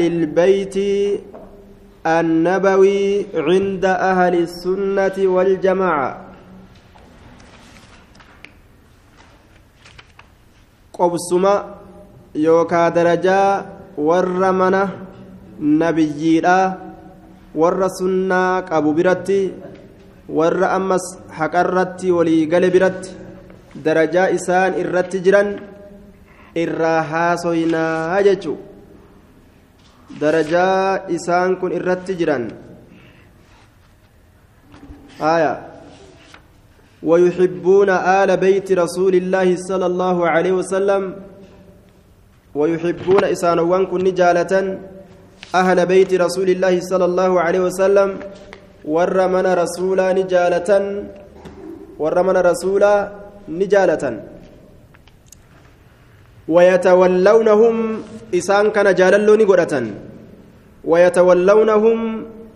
للبيت النبوي عند أهل السنة والجماعة qobsuma yookaa darajaa warra mana nabiyyiidha warra sunnaa qabu biratti warra ammas haqarratti walii gale biratti darajaa isaan irratti jiran darajaa isaan kun irratti jiran. آية ويحبون آل بيت رسول الله صلى الله عليه وسلم ويحبون إسانوان كن جالة أهل بيت رسول الله صلى الله عليه وسلم ورمنا رسولا نجالة ورمنا رسولا نجالة ويتولونهم إسان كان جاللو نقرة ويتولونهم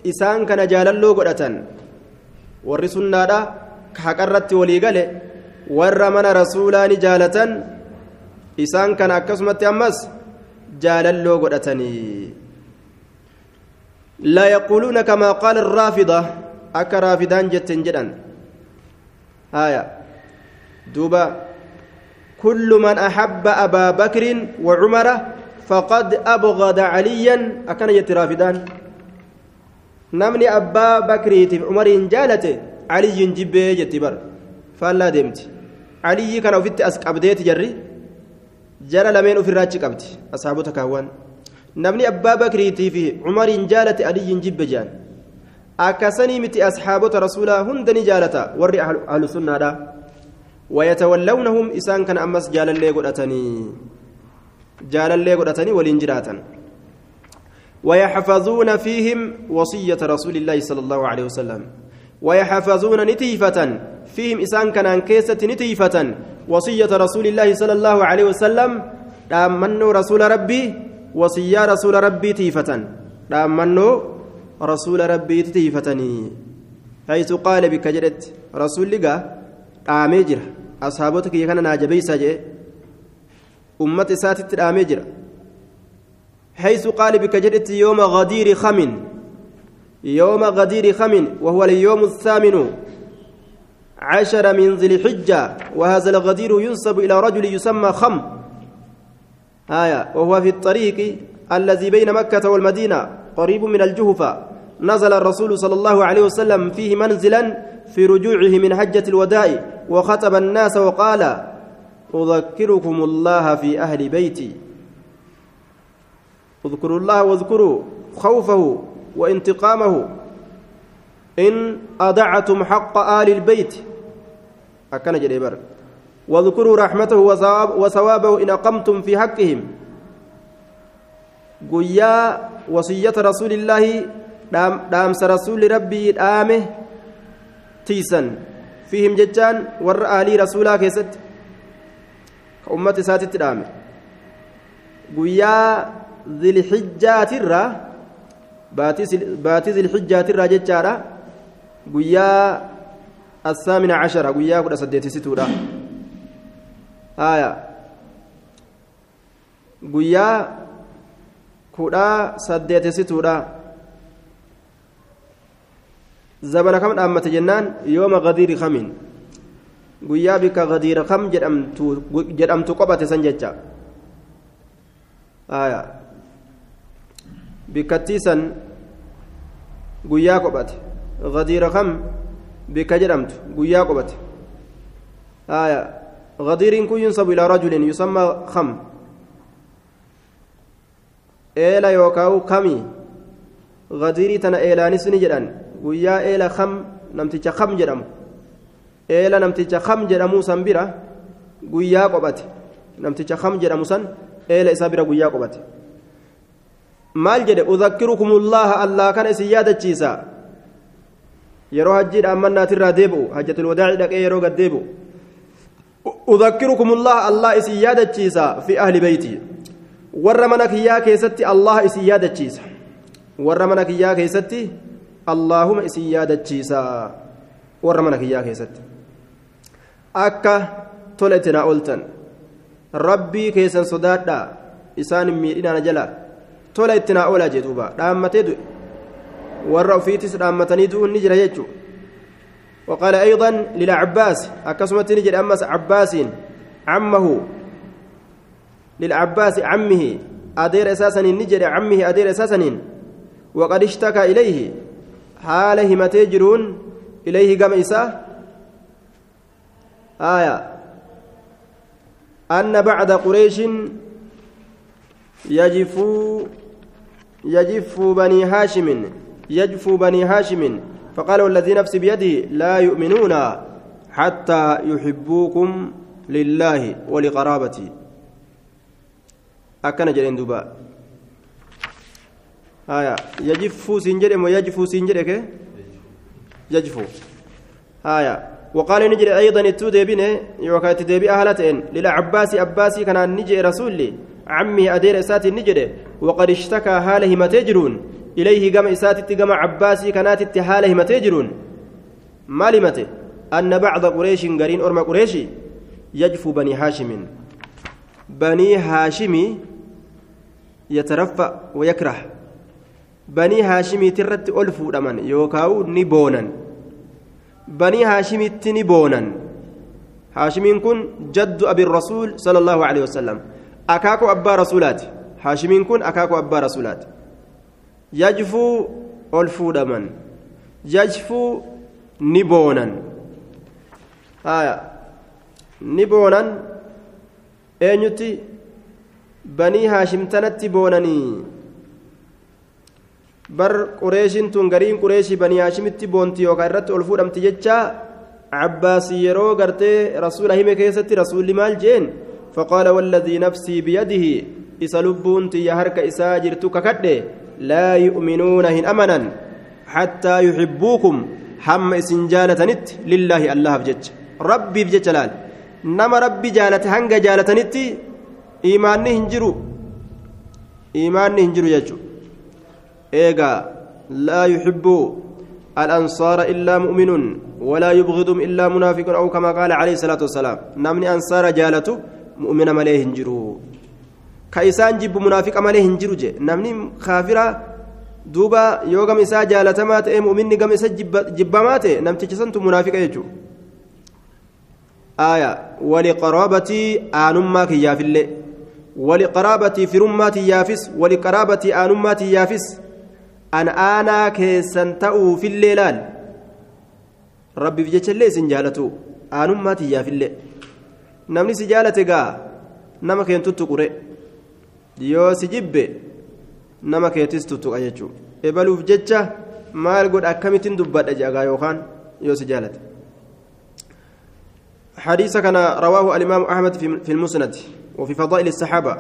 إسان كان جاللو haqarratti walii gale warra mana rasuulaa ni jaalatan isaan kana akkasumatti ammas jaalalloo godhatanii لا يقولون كما قال الرافضة. أكا رافدان جتن جدا آية. دوبا. كل من أحب أبا بكر وعمر فقد أبغض عليا. أكن جت رافدان نمني أبا بكر عمر جالته علي جبه جتي بر. فلا دمت علي كان وفيت أسقبديت جري. جرى لمن في الراجي قبتي أصحابه تكاوان. نمني أبا بكر في عمر جالت علي جب جان. أكسني متي أصحابه رسولا هندني جالتا. وري أهل السنة ويتولونهم إسان كان أمس جال اللي قدتني جال اللي قدتني والإنجراتا ويحفظون فيهم وصية رسول الله صلى الله عليه وسلم. ويحفظون نتيفة فيهم إسان كان كيسة نتيفة وصية رسول الله صلى الله عليه وسلم. دامنوا رسول ربي وصية رسول ربي تيفة دامنوا رسول ربي تيفتني. حيث قال بك جرت رسول لقى آميجر أصحابتك يكن ناجبي سجي أمة ساتت آميجر حيث قال بك جرت يوم غدير خمن يوم غدير خمن وهو اليوم الثامن عشر من ذي الحجة وهذا الغدير ينسب إلى رجل يسمى خم آية وهو في الطريق الذي بين مكة والمدينة قريب من الجهفة نزل الرسول صلى الله عليه وسلم فيه منزلا في رجوعه من حجة الوداع وخطب الناس وقال أذكركم الله في أهل بيتي. اذكروا الله واذكروا خوفه وانتقامه. إن أضعتم حق آل البيت أكن جريبر. واذكروا رحمته وثواب وثوابه إن أقمتم في حقهم. قيا وصية رسول الله دام, دامس رسول ربي دامه تيسا فيهم ججان ور آلي رسولا كيست كأمة ساتت دامه قيا ذي الحجات الرّ baatii zilxijjaatirraa jechaadha guyyaa assaamina cashara guyyaa kudha saddeetisituudha haya guyyaa kudha saddeetisituudha zabana kam dhaammate jennaan yooma gadiiri kamiin guyyaa bika gadiira kam jedhamtu qophate san jecha haya bikkattiisan guyyaa qophate gadiira kam bikka jedhamtu guyyaa qophate haya gadiiriin kun yunsabu ilaa rajulin yusammaa kam eela yookaan kami gadiirii tana eelaanis ni jedhan guyyaa eela kam namticha kam jedhamu eela namticha kam jedhamuu san bira guyyaa qophate namticha kam jedhamu san eela isaa bira guyyaa qophate maal jedhe udakkirukum ullaha allah kana isin yaadachiisa yeroo hajjiidha ammannaatirraa deebi'u hajjatul wadaaci dhaqee yeroo gad deebi'u ullaha allah isin yaadachiisa fi ahli beeyti warra mana kiyyaa keessatti allah isin yaadachiisa warra mana kiyyaa keessatti itti naa ooltan rabbii keessan sodaadhaa isaan miidhinaana jalaa tola itti naa oolaa jee duuba dhaammatee du'e warra ofiitis dhaammatanii du'uun ni jira jechuudha وقال أيضا للعباس أكسمت نجد أمس عباس عمه للعباس عمه أدير أساسا نجد عمه أدير أساسا وقد اشتكى إليه حال همتي جرون إليه قام إساه آية أن بعد قريش يجف يجف بني هاشم يجف بني هاشم فقال والذي نفسي بيده لا يؤمنون حتى يحبوكم لله ولقرابتي أكن جرين دبا آية يجف سنجر ويجف سنجر يجف آية وقال نجري أيضا التودي بني يوكات ديبي أهلتين للعباس أباسي كان نجي رسولي عمي أدير إساتي نجري وقد اشتكى هاله متجرون إليه قام إساتي قام عباسي كانت هاله متجرون ما لمته أن بعض قريش قرين أرمى قريشي يجفو بني هاشم بني هاشم يترفع ويكره banii haashimiitti irratti ol fuudhaman yookaan ni boonan. Banii haashimiitti ni boonan. Haashimiin kun jaddu abin rasuul sallallahu alaihi wasallam. Akaakuu abbaa rasuulaati. Haashimiin kun akaakuu abbaa rasuulaati. Yajfuu ol fuudhaman. Yajfuu ni boonan. Ni boonan. Eenyutti? Banii haashimtanatti boonanii? Bar qureeshin tun gariin qureeshii banii haashimitti boonti yookaan irratti ol fuudhamti jecha cabbaasii yeroo gartee rasuula hime keessatti rasuulli maal jeen faqaala walladii nafsii biyadihi isa lubbuun tiyya harka isaa jirtu kakadhe laa yu'minuuna hin amanan hattaa yuxibbuukum hamma isin jaalatanitti lillaahi allahaaf jecha rabbiif jecha laal nama rabbi jaalate hanga jaalatanitti imaanni hin jiru imaanni hin jiru jechuudha eegaa laa yuxibbu الأنصار إلا مؤمن ولا يبغضهم إلا منافق أو كما قال عليه الصلاة والسلام نمني أنصار جالته مؤمن مليه هنجرو كإسان جب منافق مليه هنجرو نمني خافرة دوبا يوغم إسا جالتمات إيه مؤمن قم إسا جبامات نمتي جسنت منافق يجو آية ولقرابتي آنماك يافي اللي ولقرابتي فرماتي يافس ولقرابتي آنماتي يافس an aanaa keessan ta'uufillee laal rabbiif jechallee isin jaalatu aanummaa tiyyaafillee namni si jaalate gaa nama keen tuttuqure yoo si jibbe nama keetis tuttuqa jechuu ebaluuf jecha maal godha akkamittiin dubbadha jagaa yookaan yoo si jaalate حديث كان رواه الإمام أحمد في المسند وفي فضائل الصحابة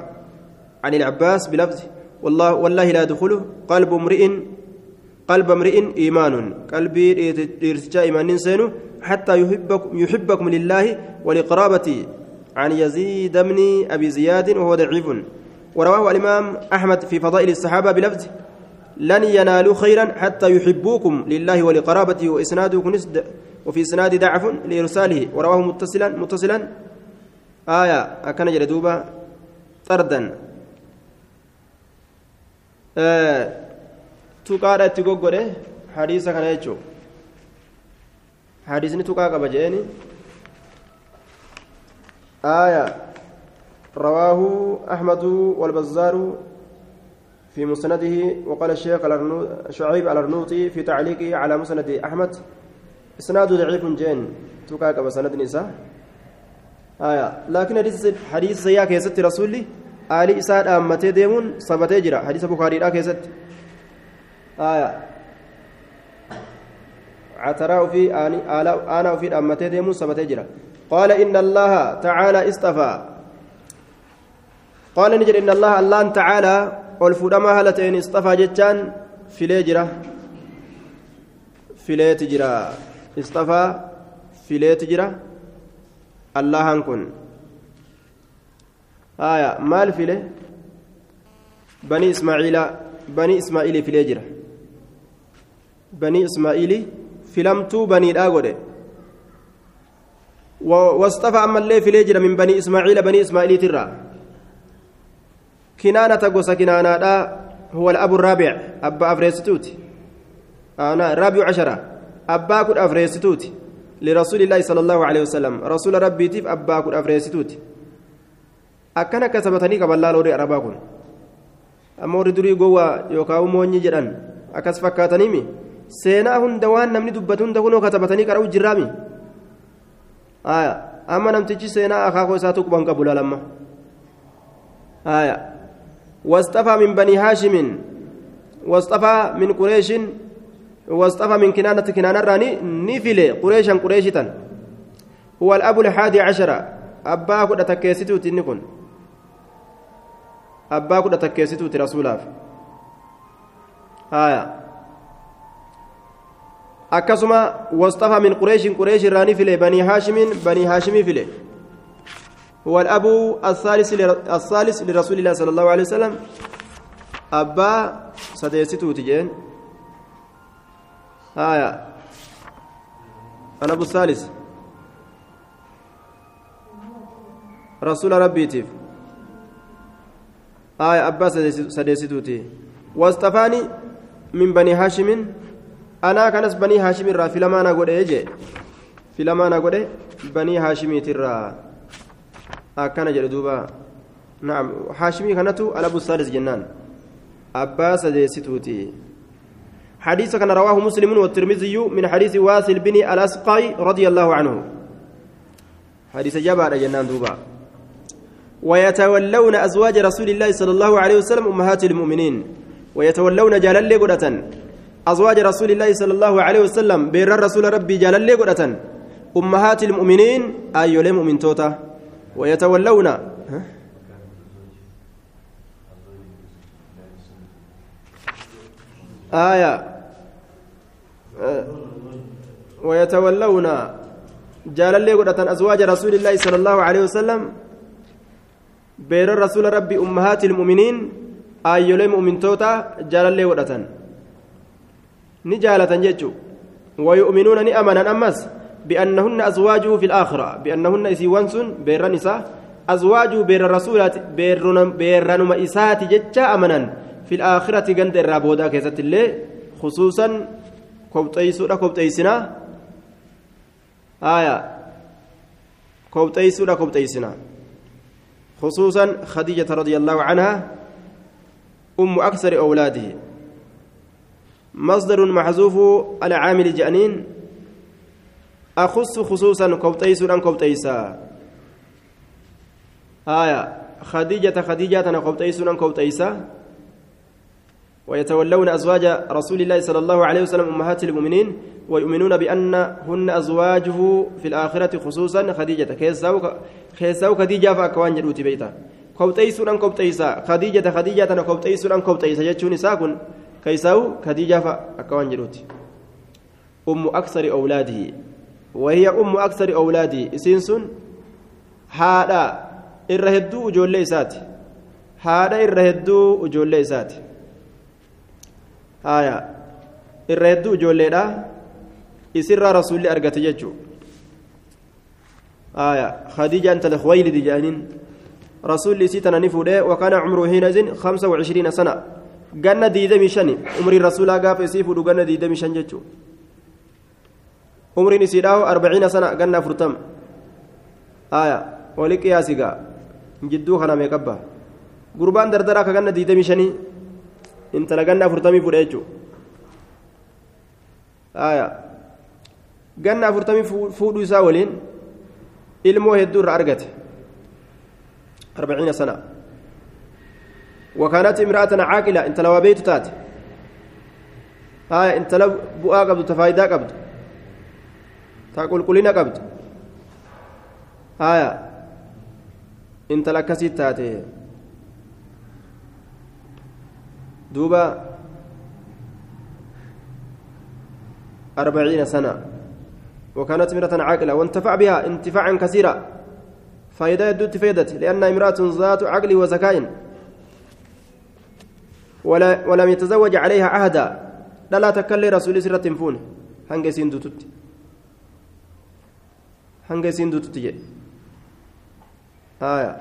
عن العباس بلفظ والله والله لا يدخله قلب امرئ قلب امرئ إيمان. قلبي ارتجاء ايمان سينو. حتى يحبكم يحبكم لله ولقرابتي. عن يزيد بن أبي زياد وهو ضعيف. ورواه الإمام أحمد في فضائل الصحابة بلفظ لن ينالوا خيرا حتى يحبوكم لله ولقرابته. وإسناده كنسد وفي إسناد ضعف لإرساله. ورواه متصلا متصلا. آية. أكن جلدوبا طردا. Tuqaadha itti goggodhe hadiisa kana jechuun hadiisni tuqaa qaba jeeni. آية رواه أحمد والبزار في مسنده وقال الشيخ شعيب الأرنوطي في تعليقه على مسند أحمد إسناد ضعيف جين تكاك بسند نساء آية لكن حديث سياك يا ست ديمون صبتي جرا حديث بخاري راك يا ست آية عتراء في آني آنا وفي أمتي ديمون صبتي جرا قال إن الله تعالى اصطفى قال نجر إن الله الله تعالى والفودما هلتين اصطفى جتان في ليجرة في ليتجرة اصطفى في ليتجرة الله هنكن آية مال في ليه بني إسماعيل بني إسماعيل في ليجرة بني إسماعيل فلمتو بني الآغودي واصطفى أما اللي في ليجرة من بني إسماعيل بني إسماعيل ترى. كنانة قوس كنانة هو الأب الرابع أبا أفريستوت أنا رابع عشرة أبا كن أفريستوت لرسول الله صلى الله عليه وسلم. رسول ربي تيف أبا كن أفريستوت أكنا كسبتني قبل لوري أربا كن أما ردري قوة يوكاو موني جران أكس فكاتنيمي seenaa hunda waan namni dubbatu hunda kunoo katabatanii qara'u jirraami amma namtichi seenaa akaakoo isaa tuquban qabu laalamma. واصطفى من بني هاشم واصطفى من قريش واصطفى من كنانة كنانة راني نفل قريشا قريشتا هو الأب الحادي عشر أبا كنا تكيستو تنكن أبا كنا تكيستو رسولا آية akkasuma wasxafa min qureeshin qureesh irraani file banii haashimiin banii haashimii file. والأب الثالث الثالث لرسول الله صلى الله عليه وسلم أبا سديستو تجين آية أنا أبو الثالث رسول ربي تيف آية أبا سديستو تي واصطفاني من بني هاشم anaa kanas banii haashim irraa filamaa na godhe jee filamaa na godhe banii haashimiitirraa akkana jedhe duuba naam haashimii kanatu alabu saalis jennaan abbaa sadeessituuti حديث كان رواه مسلم والترمذي من حديث واصل بن الأسقاي رضي الله عنه حديث جابر جنان دوبا ويتولون أزواج رسول الله صلى الله عليه وسلم أمهات المؤمنين. ويتولون جلال قدة أزواج رسول الله صلى الله عليه وسلم بير الرسول ربي جل لي قرة أمهات المؤمنين أي أيوة مؤمن توتا. ويتولون آية. ويتولون جال لي قرة أزواج رسول الله صلى الله عليه وسلم أمهات المؤمنين أي أيوة مؤمن توتا جال لي قرة ni jaalatan jechuun ويؤمنون نأمنا أمس بأنهن أزواجه في الآخرة بأنهن إسيوان سن بيران إسا أزواجه بير الرسولات بيران إسات جتشا أمنا في الآخرة قند الرابودا كيست الله خصوصا كوبتيسونا كوبتيسنا آية كوبتيسونا كوبتيسنا خصوصا خديجة رضي الله عنها أم أكثر أولاده. مصدر محذوف العامل جانين أخص خصوصا كوبتيسا كوبتيسا آية خديجة خديجة أنا كوبتيسا كوبتيسا ويتولون أزواج رسول الله صلى الله عليه وسلم أمهات المؤمنين ويؤمنون بأنهن أزواجه في الآخرة خصوصا خديجة. كيساو خديجة فأكوان جلوتي بيتا كوبتيسا كوبتيسا خديجة خديجة أنا كوبتيسا كوبتيسا جتشوني ساكن كيساو خديجة فأكوان جروتي أم أكثر أولاده وهي أم أكثر أولاده إسينسون هذا إرهدو أجولي إساتي هذا إرهدو أجولي إساتي آية إرهدو أجولي لا إسر رسول أرقت ججو آية خديجة أنت الخويلد جانين رسول إسيتنا نفوده وكان عمره حينئذ خمسة وعشرين سنة ganna diidamii shani umriin rasuulaa gaafa isii fudhu ganna diidamii shan jechuun umriin isiidhaahu arbaciina sana ganna afurtama aya wali qiyaasigaa jidduu kana meeqabba gurbaan dardaraa ka ganna diidamii shanii intala ganna afurtamii fudha jechuun aya ganna afurtamii fuudhuu isaa waliin ilmoo hedduu irraa argate. Arbaciina sana. وكانت امرأة عاقلة انت لو بيت تات هاي انت لو بؤا قبض تفايدا قبض تقول قلنا قبض هاي انت لك تاتي دوبا أربعين سنة وكانت امرأة عاقلة وانتفع بها انتفاعا كثيرا. فائدة يدو تفيدت لأنها امرأة ذات عقل وذكاء. ولا ولم يتزوج عليها عهدا لا تكلي رسول سرة تنفون. هنجي سندو تت هنجي سندو تت آية.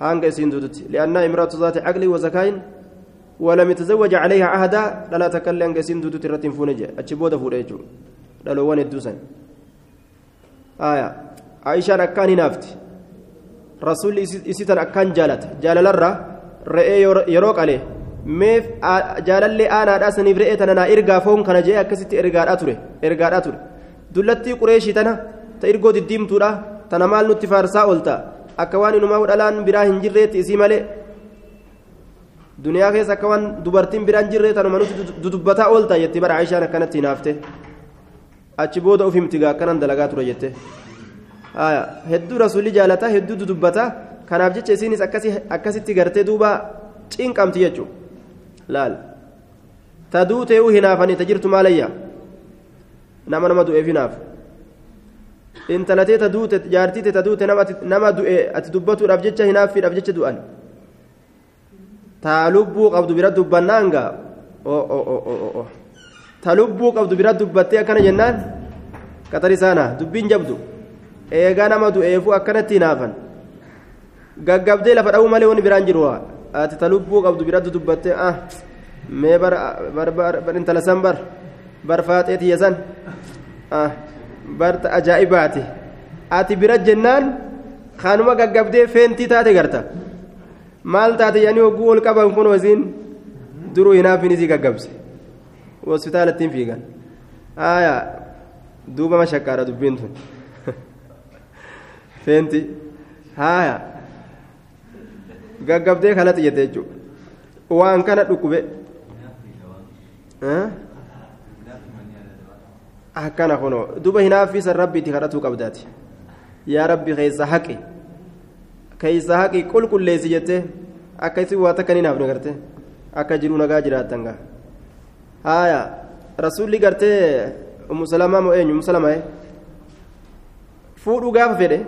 هانغ إسين دودت لأنها امرأة ذات عقل وذكاء. ولم يتزوج عليها عهدا لا تكلم هانغ إسين دودت رتين فونجة أتشبودا فوريجو دلوان الدوسن آية عائشة أكان نافت رسول إسيتن أكان جالت re'ee yeroo qale meef jaalallee aanaadhaa saniif re'ee tana naa ergaa foon kana jee akkasitti ergaadhaa ture ergaadhaa ture dullattii qureeshii tana ta ergoo diddiimtuudha tana maal nutti faarsaa oolta akka waan inumaa dhalaan biraa hin jirreetti isii malee duniyaa keessa akka waan dubartiin biraan jirree tanuma nuti dudubbataa oolta jettee bara aishaan akkanatti hinaafte achi booda of himtigaa akkanan dalagaa ture jette hedduu rasuulli jaalataa hedduu dudubbataa kanaaf jecha isiinis akkasitti gartee duuba cinqamti jechuudha laal ta duutee hinaafanii ta jirtu maalayya nama nama du'eef hinaaf intalatee ta duute jaartiite ta duute nama du'e ati dubbatuudhaaf jecha hinaaffiidhaaf jecha du'an taa lubbuu qabdu bira dubbannaanga ta lubbuu qabdu bira dubbattee akkana jennaan. Qatarisaana dubbiin jabdu. Eegaa nama du'eefuu akkanatti hinaafan gaggabdee lafa dha'uu malee wani biraan jiru ati ta lubbuu qabdu biratti dubbattee ah mee bar intala san bar bar faaxee tiyya san. Ah bar ajaa'ibaati ati bira jennaan kanuma gaggabdee feentii taate garta maal taate yaanii hogguu ol qaban kun wasiin duruu hinaafin isii gaggabse hospitaalattiin fiigan aayaa duuba mashakkaadha dubbiin tun feenti haaya gaggabdee kanatti jette jechuudha waan kana dhukkube akkana kunoo duba hinaaffiisan rabbiitti kadhatuu qabdaati yaa rabbi keessa haqi keessa haqi qulqulleessi jettee akka isin waa takka ni naafne garte akka jiruu nagaa jiraattan gaa haaya rasuulli gartee ummu salamaa moo eenyu ummu salamaa fuudhuu gaafa fedhe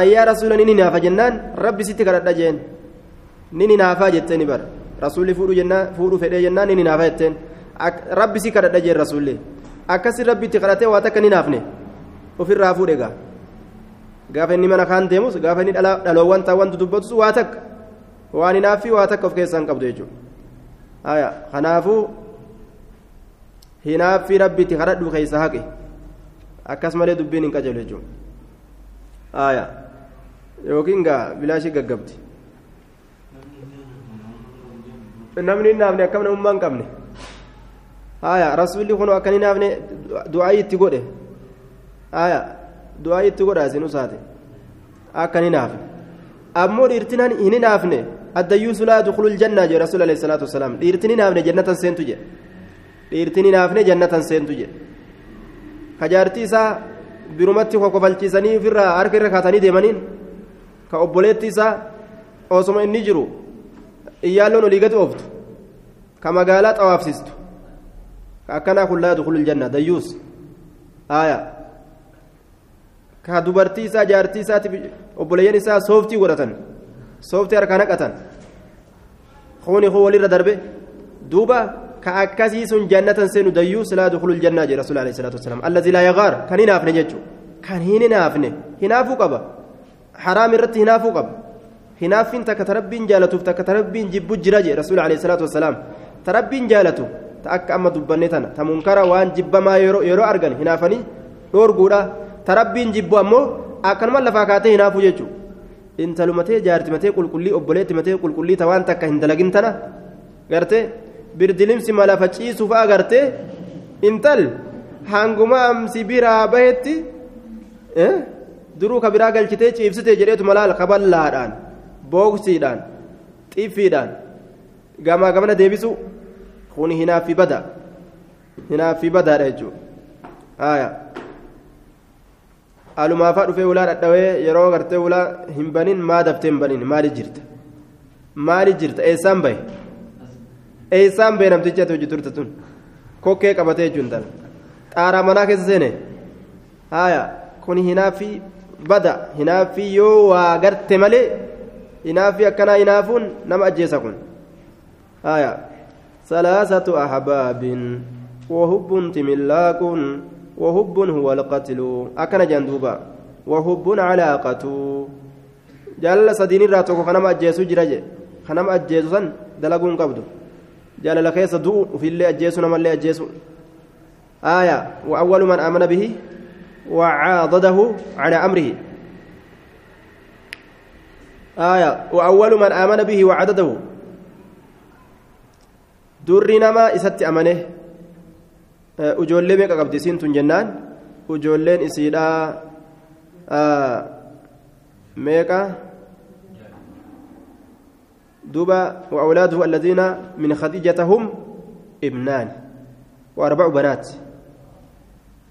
ayyaa rasuula ni naafa jennaan rabbi sitti kadhadha jeen ni naafaa jettee ni bara rasuulli fuudhu jennaan fuudhu fedhee jennaan ni naafa jetteen rabbi si kadhadha jeen rasuulli akkasi rabbi itti kadhatee waa takka ni naafne ofirraa fuudhe gaa gaafa inni mana kaan deemus gaafa inni dhaloowwan taawwan dudubbatus waa takka waan hinaafi waa takka of keessaa hin qabdu jechuudha kanaafuu hinaafi rabbi itti kadhadhu keessa haqe akkas malee dubbiin hin qajeelu jechuudha yookiin gaa bilaashii gaggabdi namni hin naafne akkam namummaa hin qabne rasuulli kun akka hin naafne du'aayii itti godhe du'aayii itti godha isin usaate akka hin naafne ammoo dhiirtinaan hin naafne addayyuusu laa dukulul jannaa jedhe rasuul alayhi salaatu wasalaam dhiirtin hin naafne jannatan seentu jedhe dhiirtin hin naafne jannatan seentu jedhe kajaartii isaa birumatti kokofalchiisanii ofirraa harka irra kaatanii deemaniin ka obboleetti isaa osoma inni jiru iyyaalloon olii gadi ooftu ka magaalaa xawaafsistu ka akkanaa kun laa dukulul janna dayyuus aayaa ka dubartii isaa jaartii isaati obboleeyyan isaa sooftii godhatan sooftii harkaa naqatan kuni kun walirra darbe duuba ka akkasii sun jannatan seenu dayyuus laa dukulul jannaa jedhe rasuul alayhi salaatu wasalaam allazii laa yagaar kan hinaafne jechuu kan hin hinaafne hinaafuu qaba haraam irratti hinaafuu qaba hinaaffiin takka tarabbiin jaalatuuf takka tarabbiin jibbu jira jedhe rasuul alayhi salaatu wasalaam tarabbiin jaalatu ta akka amma dubbanne tana ta munkara waan jibbamaa yeroo argan hinaafanii dhoorguudha tarabbiin jibbu ammoo akkanuma lafaa kaatee hinaafuu jechuudha intalumatee jaartimatee qulqullii obboleettimatee qulqullii ta waan takka hin dalagin tana gartee birdilimsi malafa ciisuu fa'a gartee intal hanguma amsi biraa bahetti duruu ka biraa galchitee ciibsitee jedheetu malaal kaballaadhaan booksiidhaan xiffiidhaan gamaa gamana deebisu kun hinaaffi bada hinaaffi badaadha jechuudha alumaafaa dhufee ulaa dhadhawee yeroo gartee ulaa hin banin maa daftee hin banin maali jirta? Maali jirta? Eessaan bahe? Eessaan bahe namtichi ati hojii turte tun? Kokkee qabatee jechuun tan xaaraa manaa keessa seene? Haaya kun hinaaffii bada hinaaffii yoo waa garte malee hinaaffii akkanaa hinaafuun nama ajjeesa kun. Haaya salaasatu ahbaabin wahubbun timillaaqun وهب هو القتل أكن جندوبا وهب علاقة jaalala sadiinirraa tokko kanama ajjeesu jira je kanama ajjeesu san dalaguu hin qabdu jaalala keessa du'u ufillee ajjeesu namallee ajjeesu آية وأول من آمن به وعاضده على أمره آية وأول من آمن به وعدده durri nama isatti amane ujoollee meeqa qabdi isiin tun jennaan. Ujoolleen isiidhaa meeqa? Duuba وأولاده الذين من خديجة هم ابنان وأربع بنات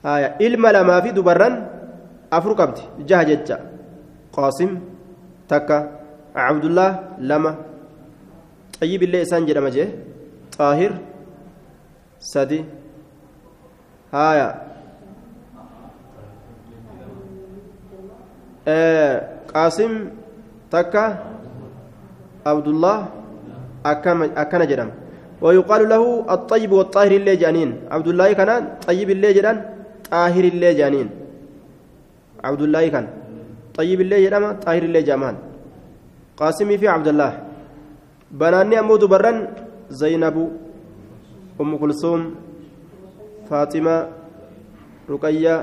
آية إلما لما في دبرا أفر قبض جهجت قاسم تكا عبد الله لما طيب الله إسان جرم جه طاهر سدي هايا آه قاسم تكا عبد الله أكن جرم ويقال له الطيب والطاهر اللي جانين. عبد الله كان طيب اللي جران طاهر اللي جانين. عبد الله كان طيب اللي جرام طاهر اللي جامان قاسمي في عبد الله بناني أمود بران زينب أم كلثوم فاطمة رقية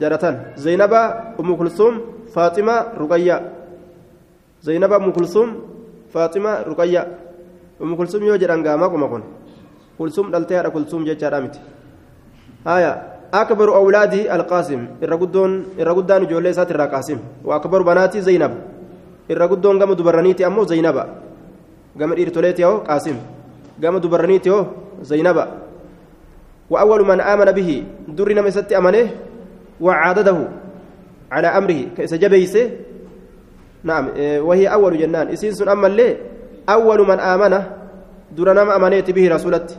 جرتان زينب أم كلثوم فاطمة رقية زينب أم كلثوم فاطمة رقية أم كلثوم يوجد أنقاما كما كن كلثوم دلتها على كلثوم جيتشا رامت هايا أكبر أولاده القاسم الرقدون الرقدان جولي سات الرقاسم وأكبر بناتي زينب الرقدون قام دبرانيتي أمو زينب قام إرتوليتي أو قاسم قام دبرانيتي أو زينب وأول من آمن به درنا مسات أمنه وعادده على أمره كيس جبيسه. نعم وهي أول جنان. إسين أما اللي أول من آمن درنا ما أمنيت به رسولت.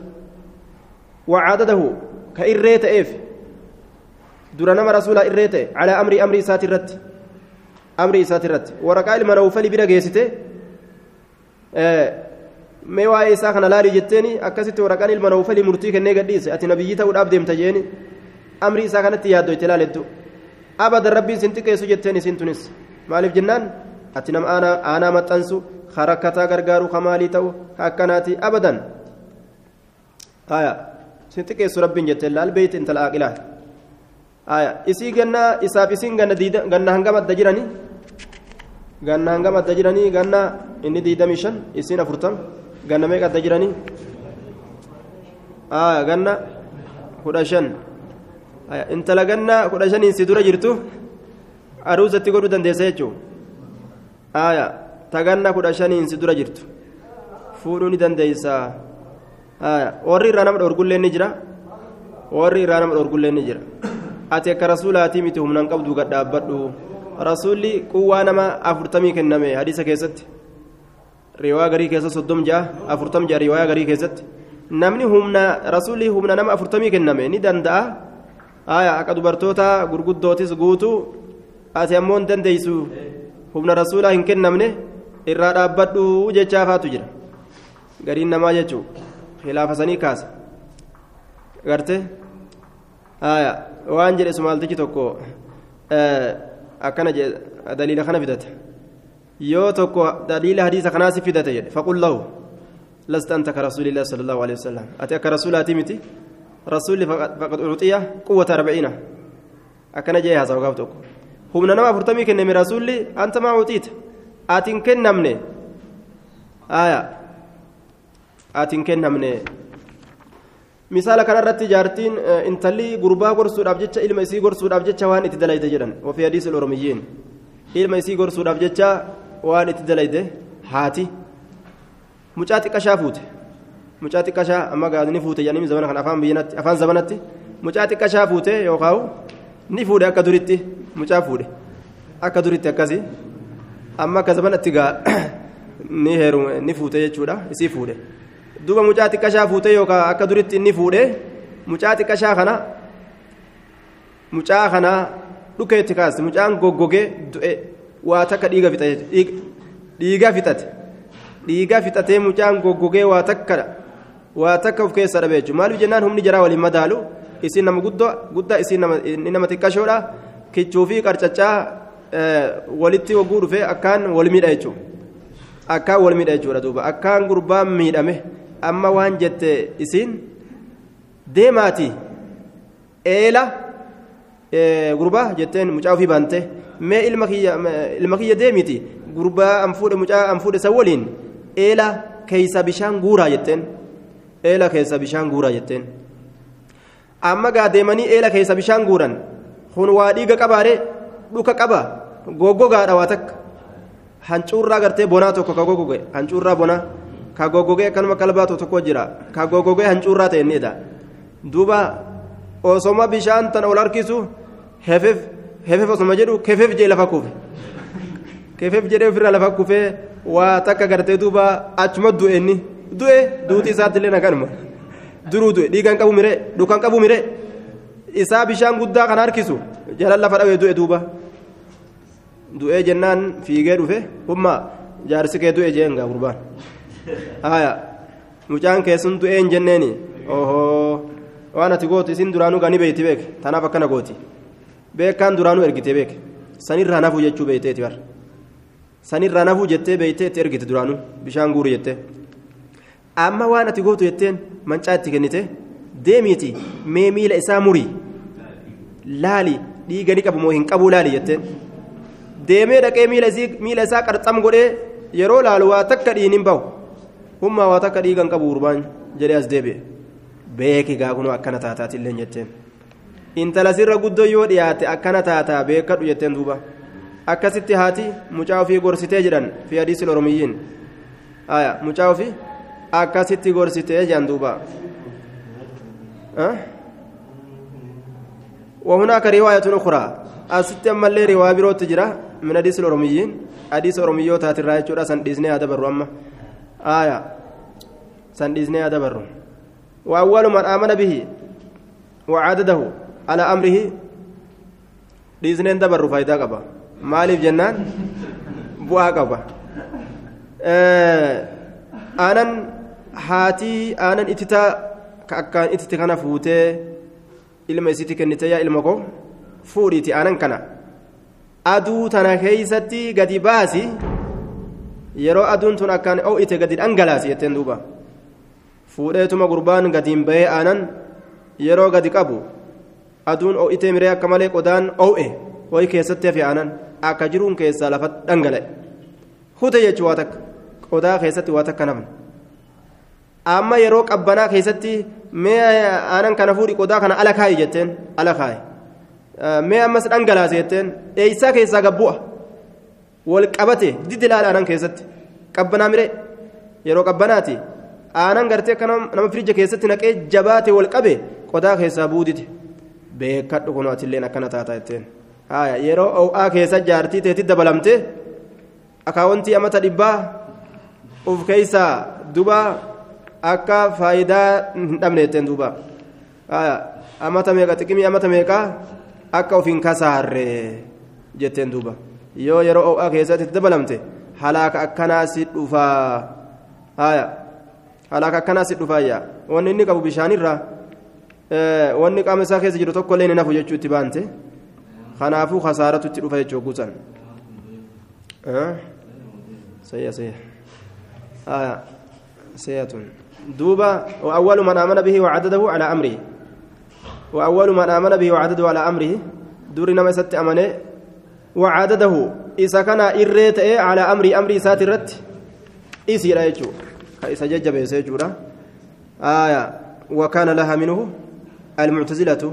وعادده كإريت إيف. درنا ما رسول إريت على أمر أمر ساترت. أمر ساترت. ورقاء المنوفل بلا جيسته. Mee waa'ee isaa kana laali jetteeni akkasitti waraqaan ilma nawfalii murtii kennee gadhiise ati nabiyyi ta'uudhaaf deemta jeeni amri isaa kanatti yaaddo itti laalettu abadan rabbiin sin xiqqeessu jetteen isin tunis maaliif jennaan ati nama aanaa maxxansu harakkataa gargaaru kamaalii ta'u akkanaati abadan haya sin xiqqeessu rabbiin jetteen laal beeyti intala aqilaa haya isii ganna isaaf isiin ganna hangam adda jiranii ganna hangam adda jiranii ganna inni diidamii shan isiin afurtama ganna meeqa adda jiranii haya ganna kudha shan intala ganna kudha shaniin si dura jirtu aruusatti godhuu dandeessa jechuudha haya ta ganna kudha shaniin si dura jirtu fuudhuu ni dandeessa haya warri irraa nama dhoorgullee ni jira warri irraa nama dhoorgullee ni jira ati akka rasuulaatii miti humnaan qabdu gad dhaabbadhu rasuulli quwwaa nama afurtamii kenname hadiisa keessatti riwaa garii keessa soddom ja'a afurtam ja'a riwaa garii keessatti namni humna rasuulli humna nama afurtamii kenname ni danda'a haya akka dubartoota gurguddootis guutuu ati ammoo hin dandeeysu humna rasuulaa hin kennamne irraa dhaabbadhu jechaafaatu jira gariin namaa jechuu khilaafasanii kaasa garte haya waan jedhe sumaaltichi tokko akkana daliila kana fidate yoo tokko daliila hadiisa kanaa si fidate jedhe faqul lahu lasta anta ka rasuulillah sala allahu alehi wasalam ati akka rasuulaati miti rasuulli faqad ucxiya quwwata arbaciina akkana jee haasawa gaaf tokko humna nama afurtamii kenname rasuulli anta maa uxiita ati hin kennamne aya ati hin kennamne misaala kanarratti jaartiin intalli gurbaa gorsuudhaaf jecha ilma isii gorsuudhaaf jecha waan itti dalayde jedhan ofii hadiisul oromiyyiin ilma isii gorsuudhaaf jecha waan itti dalayde haati mucaa xiqqashaa fuute mucaa xiqqashaa amma gaazii ni fuute jedhanii zamana kana afaan biyyanatti afaan zamanatti mucaa xiqqashaa fuute yookaan ni fuudhe akka duritti mucaa fuudhe akka duritti akkasi amma akka zamanatti gaa ni heeru ni fuute jechuudha isii fuudhe duuba mucaa xiqqashaa fuute yookaan akka duritti inni fuudhe mucaa xiqqashaa kana mucaa kana dhukeetti kaase mucaan goggogee du'e waa takka dhiiga fixate dhiiga fixate. Dhiiga fixatee mucaan goggogee waa takka waa takka of keessa dhabe jechuudha. Maaliif jennaan humni jaraa waliin madaalu? Isin nama guddaa isin nama xiqqashoodha. Kichuu fi qarcaccaa walitti wagguu dhufee akkaan wal miidha jechuudha. Akkaan wal miidha jechuudha duuba. Akkaan gurbaan miidhame amma waan jette isiin deemaati eela gurbaa jetteen mucaa ofii baante mee ilma kiyya deemiti gurbaa an fuudhe mucaa an fuudhe san waliin eela keeysa bishaan guuraa jetteen eela keessa bishaan guuraa jetteen amma gaa deemanii eela keessa bishaan guuran kun waa dhiiga qabaare dhuka qaba goggogaadha waa takka hancuurraa gartee bonaa tokko ka goggoge hancuurraa bonaa ka goggogee akkanuma qalbaatu tokko jira ka goggogee hancuurraa ta'e inni duuba osoma bishaan tan ol harkisu hefef hefef osoma jedhu kefef jee lafa kuufe kefef jedhee ofirraa lafa kuufee waa takka gartee duuba achuma du'e inni du'e duuti isaatti illee naganuma duruu du'e dhiigaan qabu mire dhukaan qabu mire isaa bishaan guddaa kan harkisu jalan lafa dhawee du'e duuba du'ee jennaan fiigee dhufe humma jaarsi kee du'e jeen gaa gurbaan mucaan keessun du'ee hin jenneeni ohoo waan ati gootu isin duraanuu gani beeyti beek? Tanaaf akkana gooti. Beekaan duraanuu ergite beek. Sanirraa nafuu jechuu beeyteeti bar. Sanirraa nafuu jettee beeytee itti ergite duraanuu. Bishaan guuru jettee. Amma waan ati gootu jetteen mancaa itti kennite. Deemiiti. Mee miila isaa murii laali. Dhiiga ni qabu moo hin qabuu laali jetteen? Deemee dhaqee miila isaa qarxam godhee yeroo laalu waa takka dhiiniin bahu hummaa waa takka dhiigan qabu gurbaan jedhee as deebi'e beeki gaa kunoo akkana taataatillee jetteen intala sirra guddoo yoo dhiyaate akkana taataa beekadhu jetteen duuba akkasitti haati mucaa ofii gorsitee jedhan fi hadiisil oromiyyiin mucaa ofii akkasitti gorsitee jedhan duuba وهناك رواية أخرى أست أما اللي رواية بروت تجرى من حديث الأروميين حديث أروميو تاتي الرأي شورا سن ديزني هذا برو أما آية سن ديزني هذا برو وأول من آمن به وعدده على أمره ديزني هذا برو فايدة قبا bu'aa qaba aanan haatii aanan ititaa ka akkaan itite kana fuutee ilma isitti kennite yaa ilma koo fuudhiiti aanan kana aduu tana keeysatti gadi baasi yeroo aduun tun akkaan o'ite gadi dhangalaasi jetteen duuba fuudheetuma gurbaan gadiin bahee aanan yeroo gadi qabu aduun o'ite miree akka malee qodaan o'e wayi keessatti hafe aanan akka jiruun keessaa lafa dhangala'e hute jechuun waa takka qodaa keessatti waa takka nafne amma yeroo qabbanaa keessatti mee aanan kana fuudhi qodaa kana ala kaa'i jetteen ala kaa'i. Mee ammas dhangalaase jetteen eeysaa keessaa gabbu'a? Wal qabate diddi laala aanan keessatti. Qabbanaa mire yeroo qabbanaati aanan gartee akka nama firija keessatti naqee jabaate wal qabe qodaa keessaa buudite. Beekadhu kunoo atilleen akkana taataa jetteen. yeroo o'aa keessa jaartii teetti dabalamte akaawwantii amata dhibbaa uf keeysaa duba akka faayidaa hin dhabne jetteen duuba. Amata meeqa xiqimii amata meeqa akka of hin kasaarre jetteen duuba. Yoo yeroo o'aa keessatti dabalamte halaaka akkanaa si dhufaa halaaka akkanaa si dhufaayya wanni inni qabu bishaanirraa wanni qaama isaa keessa jiru tokkollee ni nafu jechuu itti baante. kanaafuu kasaaratu itti dhufa jechuu guutan دوبا وأول من آمن به وعدده على أمره وأول من آمن به وعدده على أمره دور نما ست أمنه وعدده إذا كان إريت على أمري أمري ساترت إسي رأيتو ججب يسيجورا آية. وكان لها منه المعتزلة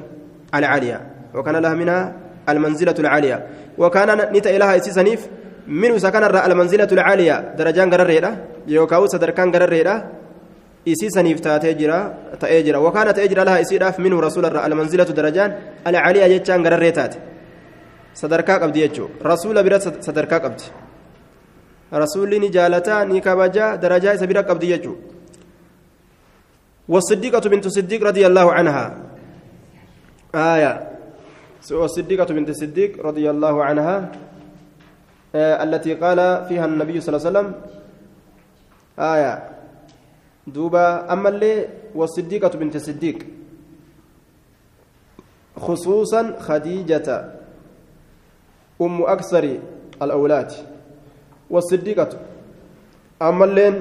العالية. وكان لها منها المنزلة العالية. وكان نتا إلها إسيسنيف منه سكن المنزلة العالية. درجان غرريدا يوكاو صدركان غرريدا إسيسنيف تأتيجرا تأجرا وكانت أجرا لها إسيراف منه رسول الله المنزلة درجان العالية يجان غرريتات صدركا قبدي رسول برا صدركا قبدي رسول نجالتا نكبجا درجة سبيرا قبدي يجو. والصديقة بنت الصديق رضي الله عنها. آية. والصديقة بنت الصديق رضي الله عنها آه التي قال فيها النبي صلى الله عليه وسلم. آية. دوبا أما اللي والصديقة بنت الصديق خصوصا خديجة أم أكثر الأولاد. والصديقة أما اللين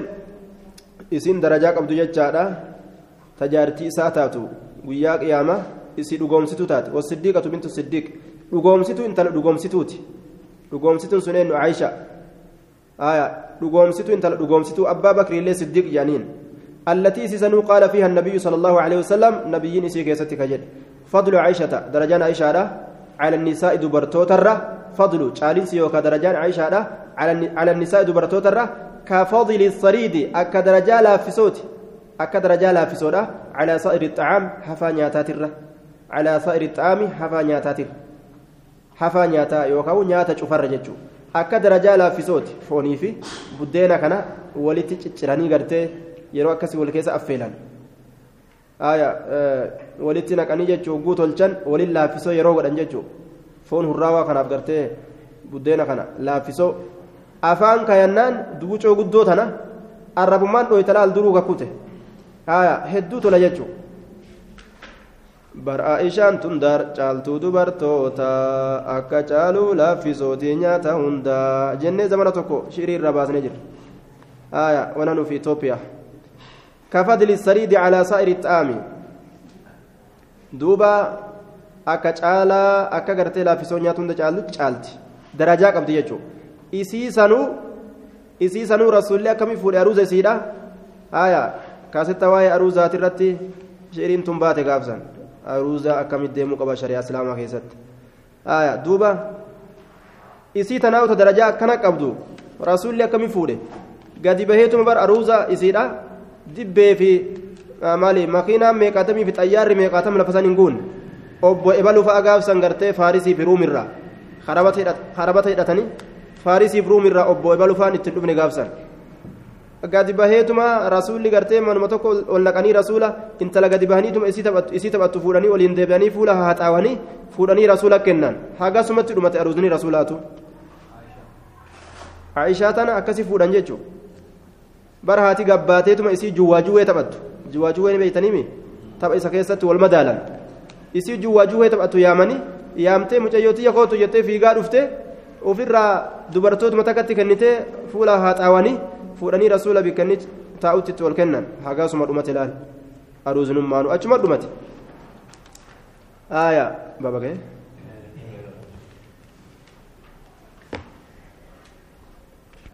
إسين درجة قبض ججارة تجارتي ساتاتو ويا قيامة إسي dhugoomsitu taate wasiddiiqatu bintu siddiiq dhugoomsitu intala dhugoomsituuti dhugoomsituun sun eenyu aayisha aya dhugoomsitu intala dhugoomsituu abbaa bakriillee siddiiq jaaniin التي سيسنو قال فيها النبي صلى الله عليه وسلم نبيين إسي كيستك جد فضل عائشة درجان عائشة على النساء دبرتوترة فضل شالين سيوكا درجان عائشة على النساء دبرتوترة كفضل الصريد أكا درجة لافسوت أكا درجة لافسوت على سائر الطعام حفا تاترة على سائر الطعام حفا تاتر حفا نياتا يوكاو نياتا شفر جتشو أكا درجة لافسوت فوني في بدينا كان ولتي تشراني غرتي yeroo akkasii wal keessa affeelan walitti naqanii jechuun guu tolchan waliin laaffisoo yeroo godhan jechuun foon hurraawaa kanaaf gartee buddeena kana laaffisoo afaan kayannaan dugucoo guddoo tana arrabummaan dhooytalaal duruu kakkute hedduu tola jechuun bar'aa ishaan tun caaltuu dubartoota akka caaluu laaffisootii nyaata hundaa jennee zamana tokko shirii irraa baasnee jirra wana nuuf Itoophiyaa. كفضل السريد على سائر الطعام دوبا akka caalaa akka gartee laaffisoo nyaatu hunda caallutti caalti darajaa qabdi jechuudha isii sanuu isii sanuu rasuulli akkamii fuudhe aruuza isiidha haaya kaasetta waa'ee aruuzaati irratti shiriin tun baate gaafsan aruuza akkamitti deemuu qaba shari'aa islaamaa keessatti haaya duuba isii tanaa'uta darajaa akkana qabdu rasuulli akkamii fuudhe gadi baheetuma bar aruuza isiidha dibbee fi maali makiinaan meeqaatamii fi xayyaarri meeqaatam lafa san hin guun obbo ebaluu fa'a gaafsan gartee faarisii fi ruumirraa harabata hidhatanii faarisii fi ruumirraa obbo ebaluu fa'aan ittiin dhufne gaafsan gadi baheetuma rasuulli gartee manuma tokko ol naqanii rasuula intala gadi bahaniituma isii taphattu fuudhanii waliin deebi'anii fuula haxaawanii fuudhanii rasuula kennan hagasumatti dhumate aruusni rasuulaatu aishaa tana akkasii fuudhan jechuudha. bara haati gabbaateetuma isii juwwaajuwwee taphattu juwwaajuwwee beeytaniimi tapha isa keessatti wal madaalan isii juwwaajuwwee taphattu yaamanii yaamtee mucayyootii yakootu jettee fiigaa dhufte ofirraa dubartootuma takkatti kennitee fuula haaxaawanii fuudhanii rasuula bikkanni taa'utti itti wal kennan. Hagaasuma dhumate laal? Aruuzinummaanu achuma dhumate. Aayaa babagee